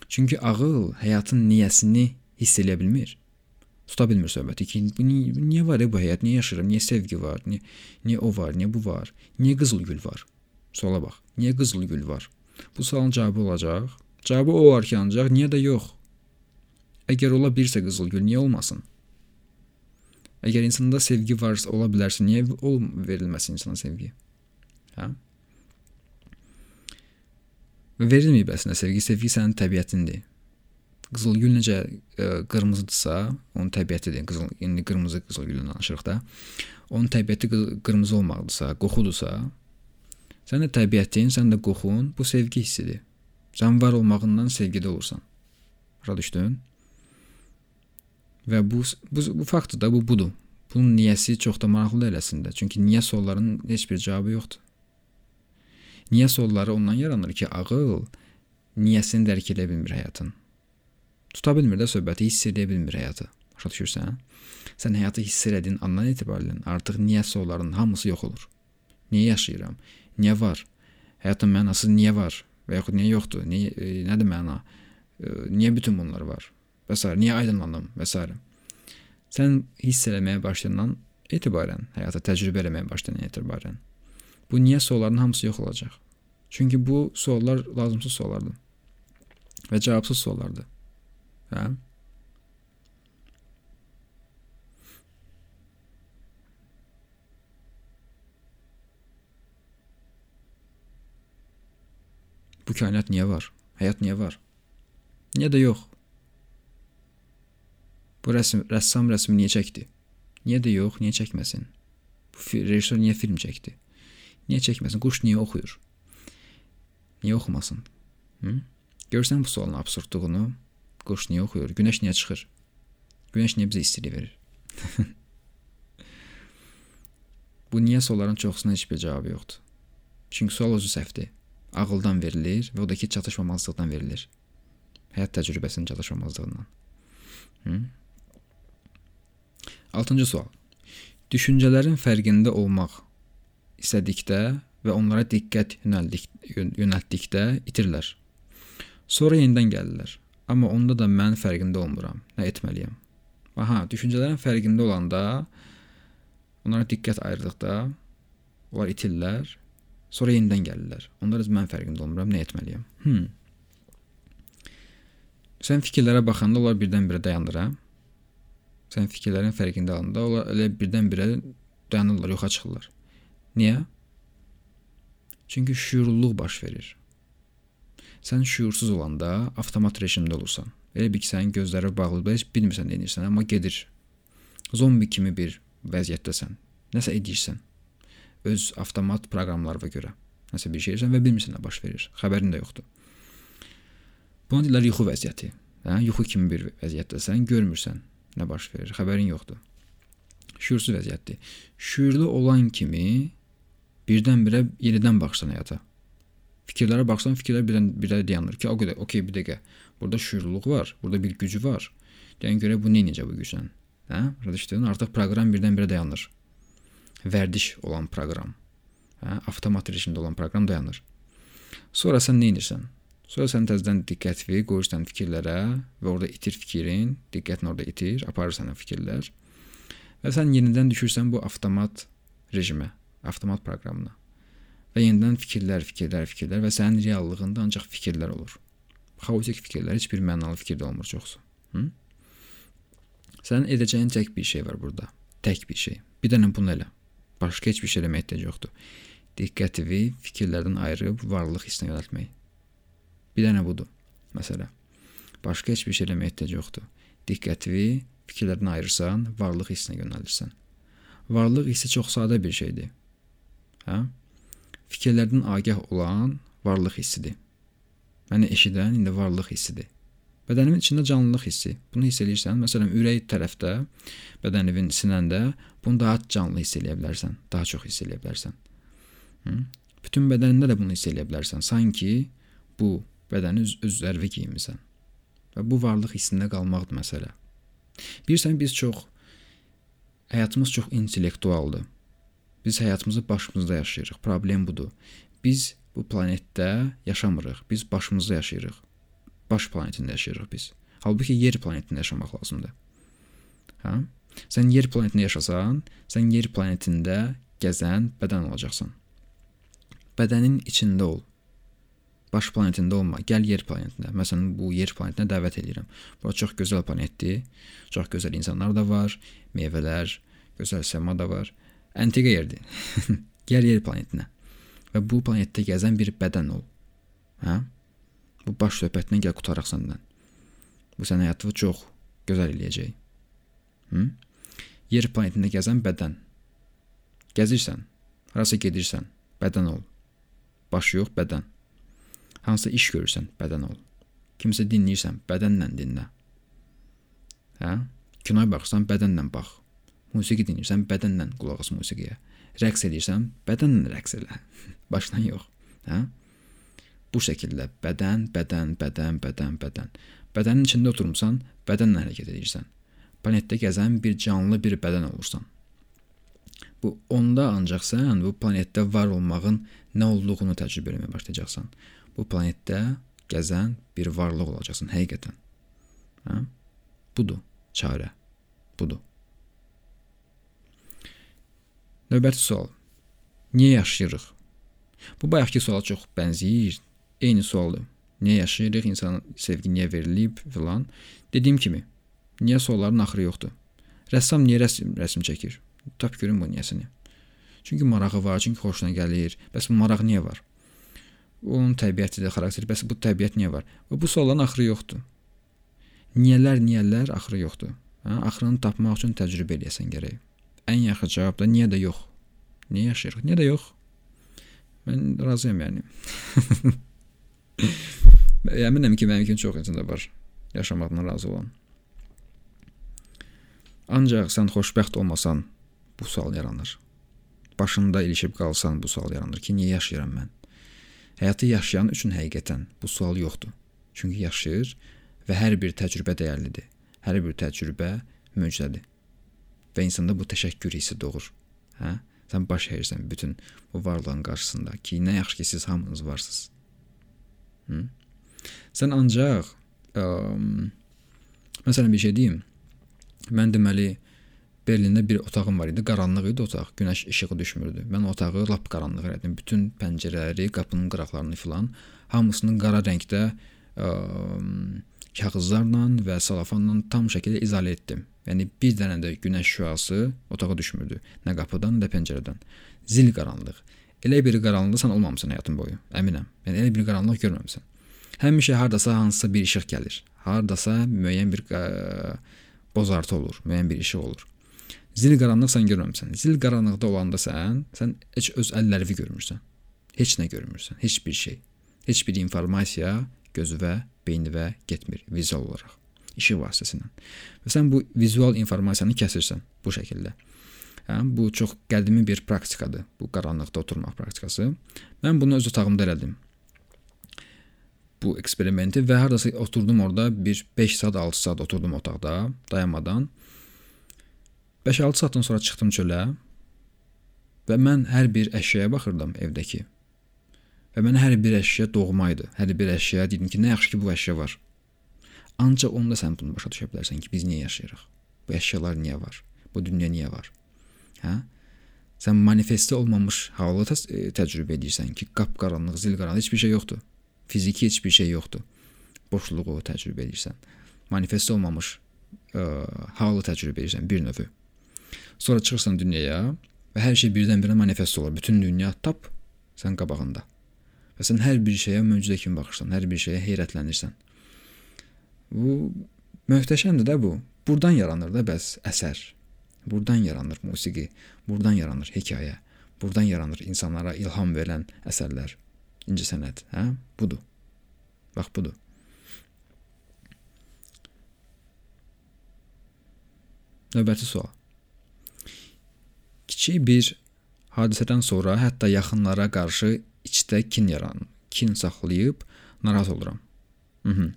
Çünki ağıl həyatın niyəsini hiss eləyə bilmir. Tuta bilmir söhbəti ki, bu niyə, niyə var bu həyat, niyə yaşayıram, niyə sevgi var, niyə, niyə o var, niyə bu var, niyə qızıl gül var? Suala bax, niyə qızıl gül var? Bu sualın cavabı olacaq. Cavabı o var ki, ancaq niyə də yox? Əgər ola bilirsə qızıl gül, niyə olmasın? Əgər insanda sevgi varsa, ola bilərsə, niyə ol verilməsin insana sevgi? Hə? Verilməyib əslində sevgi, sevgi sənin təbiətindir. Qızıl gül necə ə, qırmızıdırsa, onun təbiətidir. Qızıl indi qırmızı qızıl güldən danışırıq da. Onun təbiəti qırmızı olmaqdırsa, qoxudursa, sən də təbiətin, sən də qoxun bu sevgi hissidir. Sən var olmağından sevgidə olursan. Başa düşdün? Və bu bu, bu faktdır da bu budur. Bunun niyəsi çox da maraqlı eləsində. Çünki niyə sualların heç bir cavabı yoxdur. Niyə sualları ondan yaranır ki, ağıl niyəsini dərk edə bilmir həyatın. Tuta bilmir də söhbəti, hiss edə bilmir həyatı. Başa düşürsən? Sən həyatı hiss elədiyin andan etibarən artıq niyə sualların hamısı yox olur. Niyə yaşayıram? Niyə var? Həyatın mənası niyə var? Və yaxud niyə yoxdur? Niyə, e, nədir məna? E, niyə bütün bunlar var? Və s. niyə aydınlanım və s. Sən hiss eləməyə başlayandan etibarən, həyata təcrübə eləməyə başlayandan etibarən bu niyə suallarının hamısı yox olacaq. Çünki bu suallar lazımsız suallardır və cavabsız suallardır. Hə? Bu kainat niyə var? Həyat niyə var? Niyə də yox? Bu rəsm, rəssam rəsmi niyə çəkdi? Niyə də yox, niyə çəkməsin? Bu rejissor niyə film çəkdi? Niyə çəkməsin? Quş niyə oxuyur? Niyə oxumasın? Hı? Görsən bu sualın absurdluğunu? Quş niyə oxuyur? Günəş niyə çıxır? Günəş niyə bizə istilik verir? bu niyə sualların çoxusuna heç bir cavabı yoxdur. Çünki sual özü səhvdir. Ağıldan verilir və o da ki, çatışmamazlıqdan verilir. Həyat təcrübəsinin çatışmamazlığından. Hı? Altıncı sual. Düşüncələrin fərqində olmaq istədikdə və onlara diqqət yönəldik, yönəltdikdə itirlər. Sonra yenidən gəlirlər. Amma onda da mən fərqində olmuram. Nə etməliyəm? Aha, düşüncələrin fərqində olanda onlara diqqət ayırdıqda onlar itirlər. Sonra yenidən gəlirlər. Onlar mən fərqində olmuram. Nə etməliyəm? Hmm. Sən fikirlərə baxanda onlar birdən-birə dayanır, hə? Sən fikirlərin fərqində olanda onlar elə birdən-birə dayanırlar, yoxa çıxırlar. Niyə? Çünki şüurluluq baş verir. Sən şüursuz olanda avtomat rejimdə olursan. Elə bil ki, sənin gözləri bağlıdır, heç bilmirsən nə edirsən, amma gedir. Zombi kimi bir vəziyyətdəsən. Nəsə edirsən. Öz avtomat proqramlarına görə. Nəsə bir şey edirsən və bilmirsən nə baş verir. Xəbərin də yoxdur. Buna deyirlər yuxu vəziyyəti. Hə? Yuxu kimi bir vəziyyətdəsən, görmürsən nə baş verir, xəbərin yoxdur. Şüursuz vəziyyətdir. Şüurlu olan kimi birdən-birə yenidən baxırsan həyata. Fikirlərə baxsan, fikirlər birdən birə dayanır ki, o qədər, okey, bir dəqiqə. Burada şüurluluq var, burada bir gücü var. Yəni görə bu necə bu güclə? Hə? Düşdün? Artıq proqram birdən-birə dayanır. Vərdiş olan proqram. Hə? Avtomat rejimdə olan proqram dayanır. Sonra sən nə edirsən? Sonra sən təzədən diqqətini qoyursan fikirlərə və orada itir fikrin, diqqətini orada itir, aparır sənə fikirlər. Və sən yenidən düşürsən bu avtomat rejimə avtomat proqramına. Və yenidən fikirlər, fikirlər, fikirlər və sənin reallığında ancaq fikirlər olur. Xaotik fikirlər, heç bir mənalı fikir də olmur çoxsu. Hı? Sənin edəcəyin tək bir şey var burada. Tək bir şey. Bir dənə bunu elə. Başqa heç bir şey eləməyə ehtiyac yoxdur. Diqqətini fikirlərdən ayırıb varlıq hissinə yönəltmək. Bir dənə budur. Məsələ. Başqa heç bir şey eləməyə ehtiyac yoxdur. Diqqətini fikirlərdən ayırırsan, varlıq hissinə yönəldirsən. Varlıq hissi çox sadə bir şeydir. Hə? Fikirlərdən agah olan varlıq hissidir. Məni eşidən indi varlıq hissidir. Bədənimin içində canlılıq hissi. Bunu hiss edirsən. Məsələn, ürək tərəfdə, bədəninin sinəndə bunu daha canlı hiss edə bilərsən, daha çox hiss edə bilərsən. Hı? Bütün bədənində də bunu hiss edə bilərsən. Sanki bu bədəni öz, öz zərvi geyinmisən. Və bu varlıq hissində qalmaqdır məsələ. Bilirsən biz çox həyatımız çox intellektualdır. Biz həyatımızı başımızda yaşayırıq. Problem budur. Biz bu planetdə yaşamırıq. Biz başımızda yaşayırıq. Baş planetində yaşayırıq biz. Halbuki yer planetində yaşamaq lazımdır. Hə? Sən yer planetində yaşasan, sən yer planetində gəzən bədən olacaqsan. Bədənin içində ol. Baş planetində olma. Gəl yer planetində. Məsələn, bu yer planetinə dəvət edirəm. Bura çox gözəl planetdir. Çox gözəl insanlar da var, meyvələr, gözəl səma da var. Antiqa yerdir. Gəl yer planetinə. Və bu planetdə gəzən bir bədən ol. Hə? Bu baş söhbətindən gəl qutaraq səndən. Bu sənin həyatını çox gözəl eləyəcək. Hı? Yer planetində gəzən bədən. Gəzirsən, harasa gedirsən, bədən ol. Baş yox, bədən. Hansı iş görürsən, bədən ol. Kimsə dinləyirsən, bədənlə dinlə. Hə? Kinoya baxırsan, bədənlə bax. Musiqi dinləyirsən, bədənlə qulaq as musiqiyə. Rəqs edirsən, bədənlə rəqs elə. Başdan yox. Hə? Bu şəkildə bədən, bədən, bədən, bədən, bədən. Bədənin içində oturmusan, bədənlə hərəkət edirsən. Planetdə gəzən bir canlı bir bədən olursan. Bu onda ancaq sən bu planetdə var olmağın nə olduğunu təcrübə etməyə başlayacaqsan. Bu planetdə gəzən bir varlıq olacaqsan həqiqətən. Hə? Budur çarə. Budur. Növbəti sual. Niyə yaşayırıq? Bu bayaqki suala çox bənzəyir. Eyni sualdır. Niyə yaşayırıq? İnsan sevgi niyə verilib filan. Dediyim kimi, niyə sualların axırı yoxdur. Rəssam niyə rəsm, rəsm çəkir? Tap görüm bu niyəsini. Çünki marağı var, çünki xoşuna gəlir. Bəs bu maraq niyə var? Onun təbiətidir, xarakteri. Bəs bu təbiət niyə var? Və bu sualların axırı yoxdur. Niyələr, niyələr axırı yoxdur. Hə? Axırını tapmaq üçün təcrübə eləyəsən gərək. Ən yaxşı cavab da niyə də yox. Niyə yaşayırıq? Niyə də yox? Mən razıyam yəni. Əminəm ki, mənim kimi çox insan da var yaşamaqdan razı olan. Ancaq sən xoşbəxt olmasan, bu sual yaranır. Başında ilişib qalsan bu sual yaranır ki, niyə yaşayıram mən? Həyatı yaşayan üçün həqiqətən bu sual yoxdur. Çünki yaşayır və hər bir təcrübə dəyərlidir. Hər bir təcrübə möcüzədir. Və insanda bu təşəkkür hissi doğur. Hə? Sən baş əyirsən bütün bu varlığın qarşısında ki, nə yaxşı ki siz hamınız varsınız. Hı? Sən ancaq ə, məsələn bir şey deyim. Mən deməli Berlində bir otağım var idi. Qaranlıq idi otaq. Günəş işığı düşmürdü. Mən otağı lap qaranlıq elədim. Bütün pəncərələri, qapının qıraqlarını filan hamısını qara rəngdə ə, kağızlarla və salafanla tam şəkildə izolə etdim. Yəni bir dənə də günəş şüası otağa düşmürdü. Nə qapıdan, nə pəncərədən. Zil qaranlıq. Elə bir qaranlıqda sən olmamısan həyatın boyu. Əminəm. Yəni elə bir qaranlıq görməmisən. Həmişə hardasa hansısa bir işıq gəlir. Hardasa müəyyən bir bozartı olur, müəyyən bir işıq olur. Zil qaranlıq sən görməmisən. Zil qaranlıqda olanda sən, sən heç öz əllərini görmürsən. Heç nə görmürsən, heç bir şey. Heç bir informasiya gözünə, beyninə getmir vizual olaraq, işıq vasitəsilə. Və sən bu vizual informasiyanı kəsirsən bu şəkildə. Hə, bu çox qədimi bir praktikadır. Bu qaranlıqda oturmaq praktikası. Mən bunu öz otağımda elədim. Bu eksperimenti və hardasa oturdum orada bir 5 saat, 6 saat oturdum otaqda dayanmadan 5-6 saatdan sonra çıxdım çölə və mən hər bir əşyaya baxırdım evdəki. Və mənə hər bir əşya doğma idi. Hər bir əşya dedim ki, nə yaxşı ki bu əşya var. Ancaq onda sən bunu başa düşə bilərsən ki, biz niyə yaşayırıq? Bu əşyalar niyə var? Bu dünya niyə var? Hə? Sən manifestə olmamış halı e, təcrübə edirsən ki, qapqaranlıq, zilqaranlıq heç bir şey yoxdur. Fiziki heç bir şey yoxdur. Boşluğu təcrübə edirsən. Manifest olmamış ə, e, halı təcrübə edirsən bir növü. Sonra çıxırsan dünyaya və hər şey birdən-birə manifest olur. Bütün dünya tap sən qabağında. Və sən hər bir şeyə möcüzə kimi baxırsan, hər bir şeyə heyrətlənirsən. Bu möhtəşəmdir də bu. Burdan yaranır da bəs əsər. Burdan yaranır musiqi, burdan yaranır hekayə, burdan yaranır insanlara ilham verən əsərlər. İncəsənət, hə? Budur. Bax budur. Növbəti sual. Kiçik bir hadisədən sonra hətta yaxınlara qarşı içdə kin yaranır. Kin saxlayıb narahat oluram. Mhm.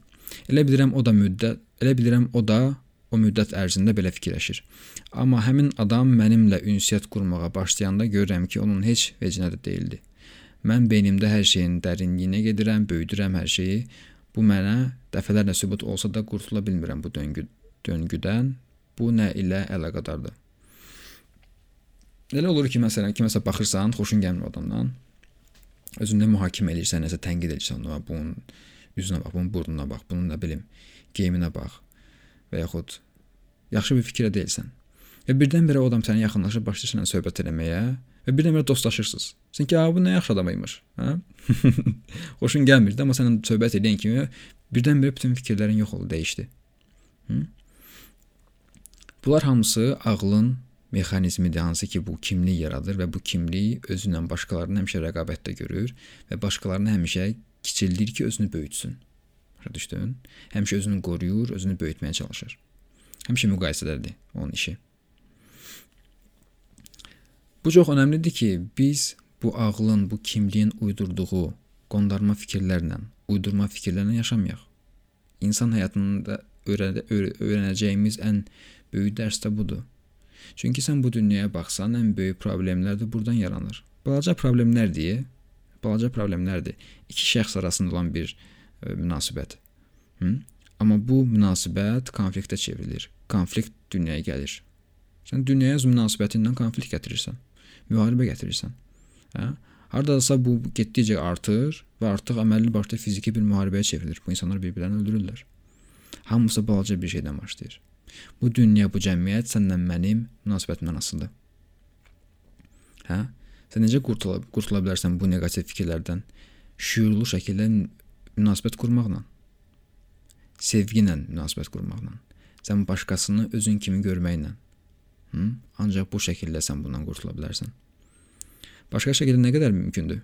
Elə bilirəm o da müddət, elə bilirəm o da o müddət ərzində belə fikirləşir. Amma həmin adam mənimlə ünsiyyət qurmağa başlayanda görürəm ki, onun heç vecinə də deyildi. Mən beynimdə hər şeyin dərinliyinə gedirəm, böyüdürəm hər şeyi. Bu mənə dəfələrlə sübut olsa da qurtula bilmirəm bu döngü döngüdən. Bu nə ilə əlaqədardır? Elə olur ki, məsələn, kiməsə baxırsan, xoşun gəlmir adamdan. Özündə mühakimə edirsən, nəsə tənqid edirsən ona, bunun üzünə bax, bunun burnuna bax, bunun nə bilim, geyiminə bax və yaxud yaxşı bir fikrə deyilsən. Və birdən-birə o adam sənə yaxınlaşıb başlayır sənə söhbət eləməyə və birdən-birə dostlaşırsınız. Sən ki, bu nə yaxşı adam imiş, hə? Xoşun gəlmirdi, amma sənin söhbət edən kimi birdən-birə bütün fikirlərin yox oldu, dəyişdi. Hı? Bunlar hamısı ağlın mexanizmidir, hansı ki bu kimlik yaradır və bu kimlik özü ilə başqalarını həmişə rəqabətdə görür və başqalarını həmişə kiçildir ki, özünü böyütsün. Başa düşdün? Həmişə özünü qoruyur, özünü böyütməyə çalışır. Həmişə müqayisədədir onun işi. Bu çox önəmlidir ki, biz bu ağlın, bu kimliyin uydurduğu qondarma fikirlərlə, uydurma fikirlərlə yaşamayaq. İnsan həyatında öyrənəcəyimiz ən böyük dərs də budur. Çünki sən bu dünyaya baxsan, ən böyük problemlər də burdan yaranır. Balaca problemlər deyə, balaca problemlərdir. İki şəxs arasında olan bir ə, e, münasibət. Hı? Amma bu münasibət konfliktə çevrilir. Konflikt dünyaya gəlir. Sən dünyaya öz münasibətindən konflikt gətirirsən. Müharibə gətirirsən. Hə? Hardasa bu getdikcə artır və artıq əməlli başlı fiziki bir müharibəyə çevrilir. Bu insanlar bir-birlərini öldürürlər. Hamısı balaca bir şeydən başlayır. Bu dünya, bu cəmiyyət səndən mənim münasibətimdən asılıdır. Hə? Sən necə qurtula, qurtula bilərsən bu neqativ fikirlərdən? Şüurlu şəkildə münasibət qurmaqla. Sevgi ilə münasibət qurmaqla. Sən başqasını özün kimi görməklə. Hı? Ancaq bu şəkildə sən bundan qurtula bilərsən. Başqa şəkildə nə qədər mümkündür?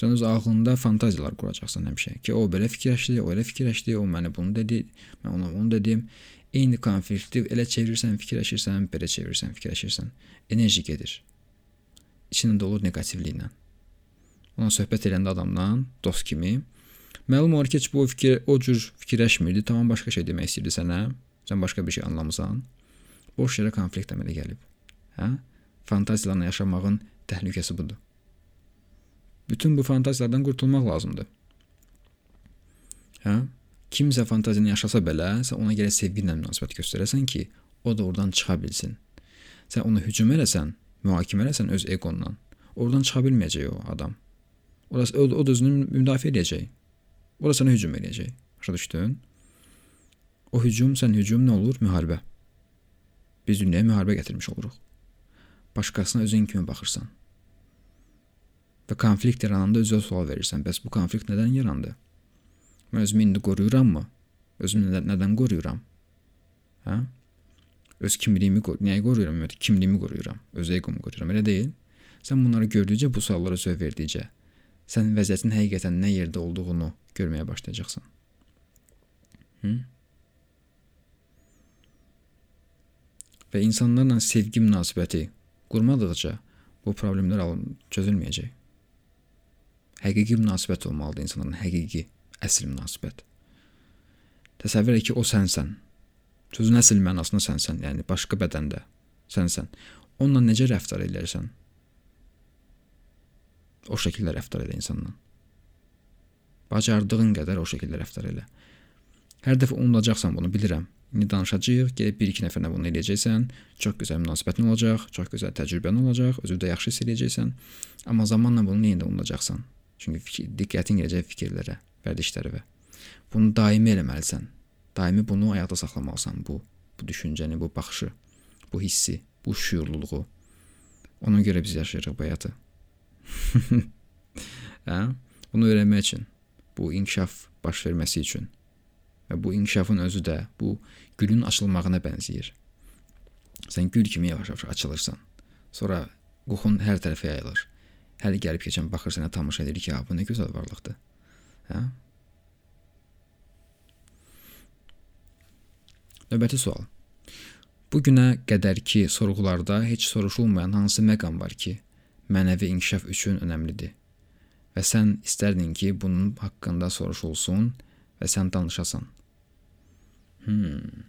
Sən öz ağlında fantaziyalar quracaqsan həmişə ki, o belə fikirləşdi, o elə fikirləşdi, o mənə bunu dedi, mən ona onu dedim. Eyni konflikti elə çevirirsən, fikirləşirsən, belə çevirirsən, fikirləşirsən. Enerji gedir. İçində dolur neqativliklə. Ona söhbət edəndə adamdan, dost kimi, məlum olur ki, heç bu fikir o cür fikirləşmirdi, tamam başqa şey demək istəyirdi sənə. Sən başqa bir şey anlamısan. Boş yerə konflikt əmələ gəlib. Hə? Fantaziyalarla yaşamağın təhlükəsi budur. Bütün bu fantaziyalardan qurtulmaq lazımdır. Hə? Kimsə fantaziyasını yaşasa belə, sən ona görə sevgi ilə münasibət göstərəsən ki, o da oradan çıxa bilsin. Sən ona hücum eləsən, mühakimə eləsən öz eqondan, oradan çıxa bilməyəcək o adam. Orası o, o özünü müdafiə edəcək. O da sənə hücum edəcək. Başa düşdün? O hücum, sən hücum nə olur? Müharibə. Biz dünyaya müharibə gətirmiş oluruq. Başqasına özün kimi baxırsan. Və konflikt yarananda özünə sual verirsən. Bəs bu konflikt nədən yarandı? Mən özümü indi qoruyuramı? Özümü nədən qoruyuram? Hə? Öz kimliyimi nəyə qoruyuram? Ümumiyyətlə kimliyimi qoruyuram, öz egomu qoruyuram. Elə deyil? Sən bunları gördükcə, bu suallara cavab verdikcə, sən vəziyyətin həqiqətən nə yerdə olduğunu görməyə başlayacaqsan. Hı? Və insanlarla sevgi münasibəti qurmadıqca bu problemlər çözülməyəcək. Həqiqi münasibət olmalıdır insanların, həqiqi, əsl münasibət. Təsəvvür et ki, o sənsən. Sözün əsl mənasında sənsən, yəni başqa bədəndə sənsən. Onunla necə rəftar edirsən? O şəkildə rəftar elə insanla. Bacardığın qədər o şəkildə rəftar elə. Hər dəfə unudacaqsan bunu bilirəm. İndi danışacağıq, gedib bir-iki nəfərlə bunu eləyəcəksən, çox gözəl münasibətin olacaq, çox gözəl təcrübən olacaq, özünü də yaxşı hiss eləyəcəksən. Amma zamanla bunu yenə də unudacaqsan. Çünki fikir, diqqətin gələcək fikirlərə, vərdişlərə. Bunu daimi eləməlisən. Daimi bunu ayaqda saxlamalısan bu, bu düşüncəni, bu baxışı, bu hissi, bu şüurluluğu. Ona görə biz yaşayırıq bu həyatı. hə? Bunu öyrənmək üçün, bu inkişaf baş verməsi üçün və bu inkişafın özü də bu gülün açılmağına bənzəyir. Sən gül kimi yavaş-yavaş açılırsan. Sonra qoxun hər tərəfə yayılır. Hər gəlib keçən baxır sənə tamaşa edir ki, ha, bu nə gözəl varlıqdır. Hə? Növbəti sual. Bu günə qədərki sorğularda heç soruşulmayan hansı məqam var ki, mənəvi inkişaf üçün önəmlidir? Və sən istərdin ki, bunun haqqında soruşulsun və sən danışasan. Hmm.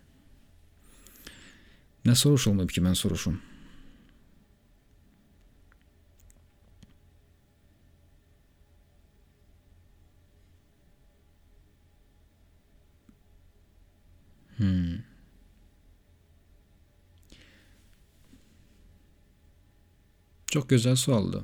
Nə soruşulmayıb ki, mən soruşum? Çok güzel sualdı.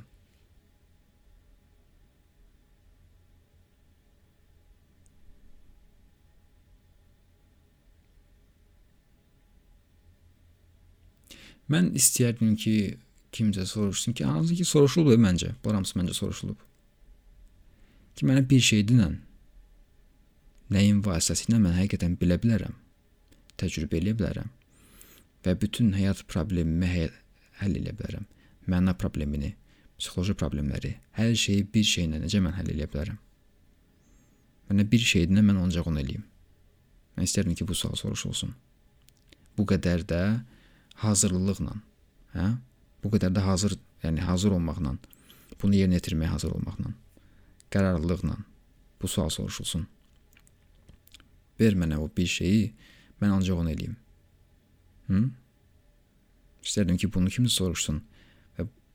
Mən istəyərdim ki, kimsə soruşsun ki, hansı ki soruşulub məncə. Bu hamısı məncə soruşulub. Ki mənə bir şey dinən nəyin vasitəsilə mən həqiqətən bilə bilərəm. təcrübə edə bilərəm və bütün həyat problemimi həll edə bilərəm. Məna problemini, psixoloji problemləri, hər şeyi bir şeylə necə mən həll edə bilərəm? Mənə bir şeydən mən ancaq onu eləyim. Mən istərdim ki, bu sual soruşulsun. Bu qədər də hazırlıqla, hə? Bu qədər də hazır, yəni hazır olmaqla, bunu yerinə yetirməyə hazır olmaqla, qərarlılıqla bu sual soruşulsun. Ver mənə o bir şeyi, mən ancaq onu eləyim. Hı? İstərdim ki, bunu kimsə soruşsun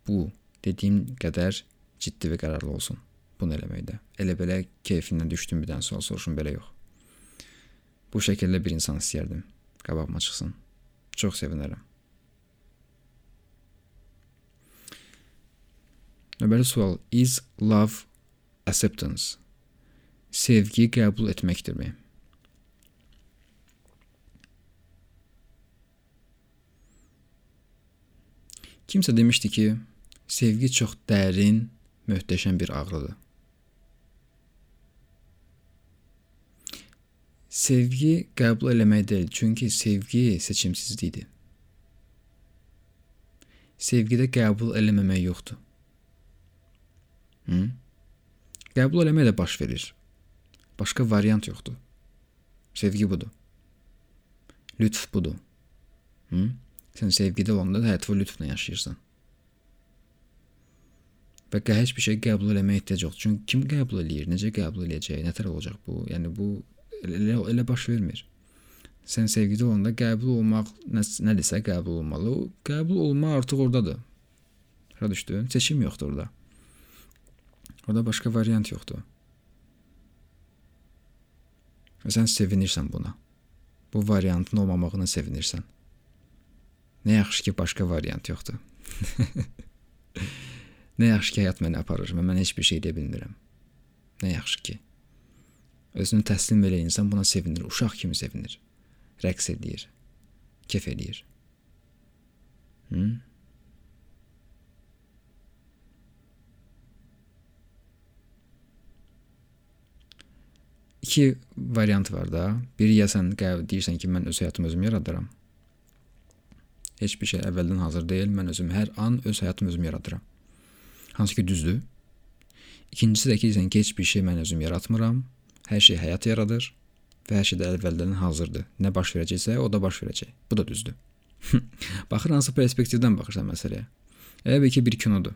bu dediyim qədər ciddi və qərarlı olsun bunu eləməkdə. Elə belə keyfindən düşdüm bir dənə sual soruşun belə yox. Bu şəkildə bir insan istəyərdim. Qabağıma çıxsın. Çox sevinərəm. Növbəli sual is love acceptance? Sevgi qəbul etməkdirmi? Kimsə demişdi ki, sevgi çox dərin, möhtəşəm bir ağrıdır. Sevgi qəbul eləmək deyil, çünki sevgi seçimsizlikdir. Sevgidə qəbul eləməmək yoxdur. Hı? Qəbul eləmək də baş verir. Başqa variant yoxdur. Sevgi budur. Lütf budur. Hı? Sən sevgidə olanda da həyatı lütflə yaşayırsan. Və heç bir şey qəbul eləməyə ehtiyac yoxdur. Çünki kim qəbul eləyir, necə qəbul eləyəcək, nətər olacaq bu? Yəni bu elə, elə baş vermir. Sən sevgidə olanda qəbul olmaq nə, nədirsə qəbul olmalı. O qəbul olma artıq ordadır. Başa düşdün? Seçim yoxdur orada. Orada başqa variant yoxdur. Və sən sevinirsən buna. Bu variantın olmamağına sevinirsən. Nə yaxşı ki, başqa variant yoxdur. nə yaxşı ki, həyat məni aparır və mən heç bir şey edə bilmirəm. Nə yaxşı ki. Özünü təslim elə insan buna sevinir, uşaq kimi sevinir. Rəqs eləyir, kef eləyir. Hı? İki variant var da. Biri ya sən deyirsən ki, mən öz həyatımı özüm yaradıram. Heç bir şey əvvəldən hazır deyil. Mən özüm hər an öz həyatımı özüm yaradıram. Hansı ki düzdür. İkincisi də ki, sən ki, heç bir şey mən özüm yaratmıram. Hər şey həyat yaradır və hər şey də əvvəldən hazırdır. Nə baş verəcəksə, o da baş verəcək. Bu da düzdür. Baxır hansı perspektivdən baxırsan məsələyə. Elə ki, bir kinodur.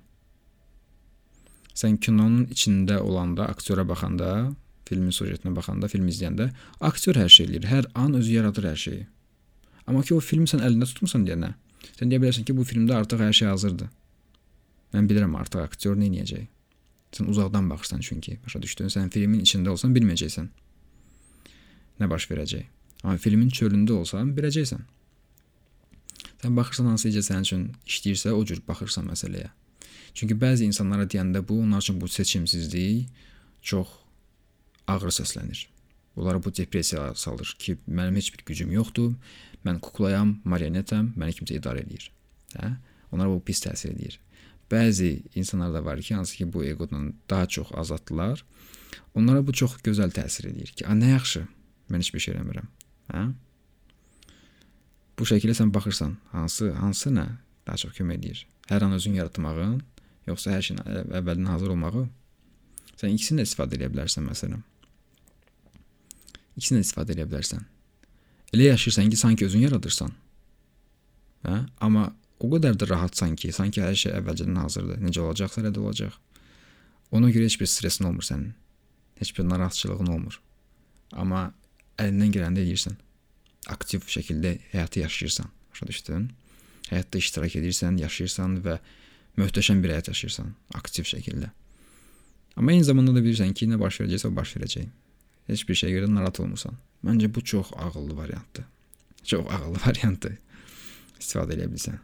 Sən kinonun içində olanda, aktyora baxanda, filmin sujetinə baxanda, film izləyəndə aktyor hər şey eləyir. Hər an özü yaradır hər şeyi. Amma ki o filmi sən əlində tutmusan deyənə, sən deyə bilərsən ki, bu filmdə artıq hər şey hazırdır. Mən bilirəm artıq aktyor nə edəcək. Sən uzaqdan baxırsan çünki, başa düşdün? Sən filmin içində olsan bilməyəcəksən. Nə baş verəcək? Amma filmin çölündə olsan biləcəksən. Sən baxırsan hansı necə sənin üçün işləyirsə, o cür baxırsan məsələyə. Çünki bəzi insanlara deyəndə bu, onlar üçün bu seçimsizlik çox ağır səslənir. Onları bu depressiyaya salır ki, mənim heç bir gücüm yoxdur. Mən kuklayam, marionetəm, məni kimsə idarə eləyir. Hə? Onlara bu pis təsir eləyir. Bəzi insanlar da var ki, hansı ki bu eqodan daha çox azaddılar. Onlara bu çox gözəl təsir eləyir ki, "A nə yaxşı, mən heç bir şey eləmirəm." Hə? Bu şəkildə sən baxırsan, hansı hansı nə daha çox kömək eləyir? Hər an özün yaratmağın, yoxsa hər şeyin əvvəldən hazır olmağı? Sən ikisini də istifadə edə bilərsən məsələn. İkisindən istifadə edə bilərsən. Elə yaşayırsan ki, sanki özün yaradırsan. Hə? Amma o qədər də rahatsan ki, sanki hər şey əvvəlcədən hazırdır. Necə olacaqsa elə də olacaq. Ona görə heç bir stressin olmur sənin. Heç bir narahatçılığın olmur. Amma əlindən gələndə edirsən. Aktiv şəkildə həyatı yaşayırsan. Başa düşdün? Həyatda iştirak edirsən, yaşayırsan və möhtəşəm bir həyat yaşayırsan aktiv şəkildə. Amma eyni zamanda da bilirsən ki, nə baş verəcəksə baş verəcək. Heç bir şeyə görə narahat olmursan. Məncə bu çox ağıllı variantdır. Çox ağıllı variantdır. İstifadə edə bilirsən.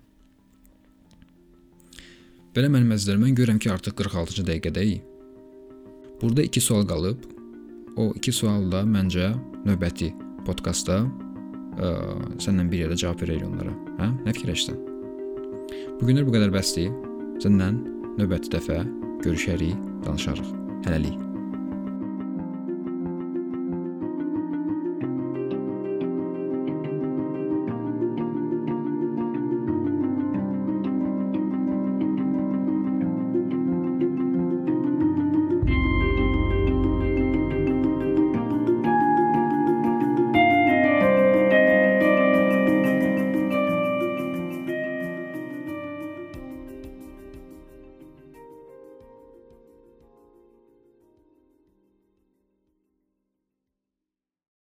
Belə mənim əzizlərim, mən görürəm ki, artıq 46-cı dəqiqədəyik. Burada 2 sual qalıb. O 2 sual da məncə növbəti podkastda ə, səndən bir yerdə cavab verərik onlara. Hə? Nə fikirləşirsən? Bu günlər bu qədər bəsdir. Səndən növbəti dəfə görüşərik, danışarıq. Hələlik.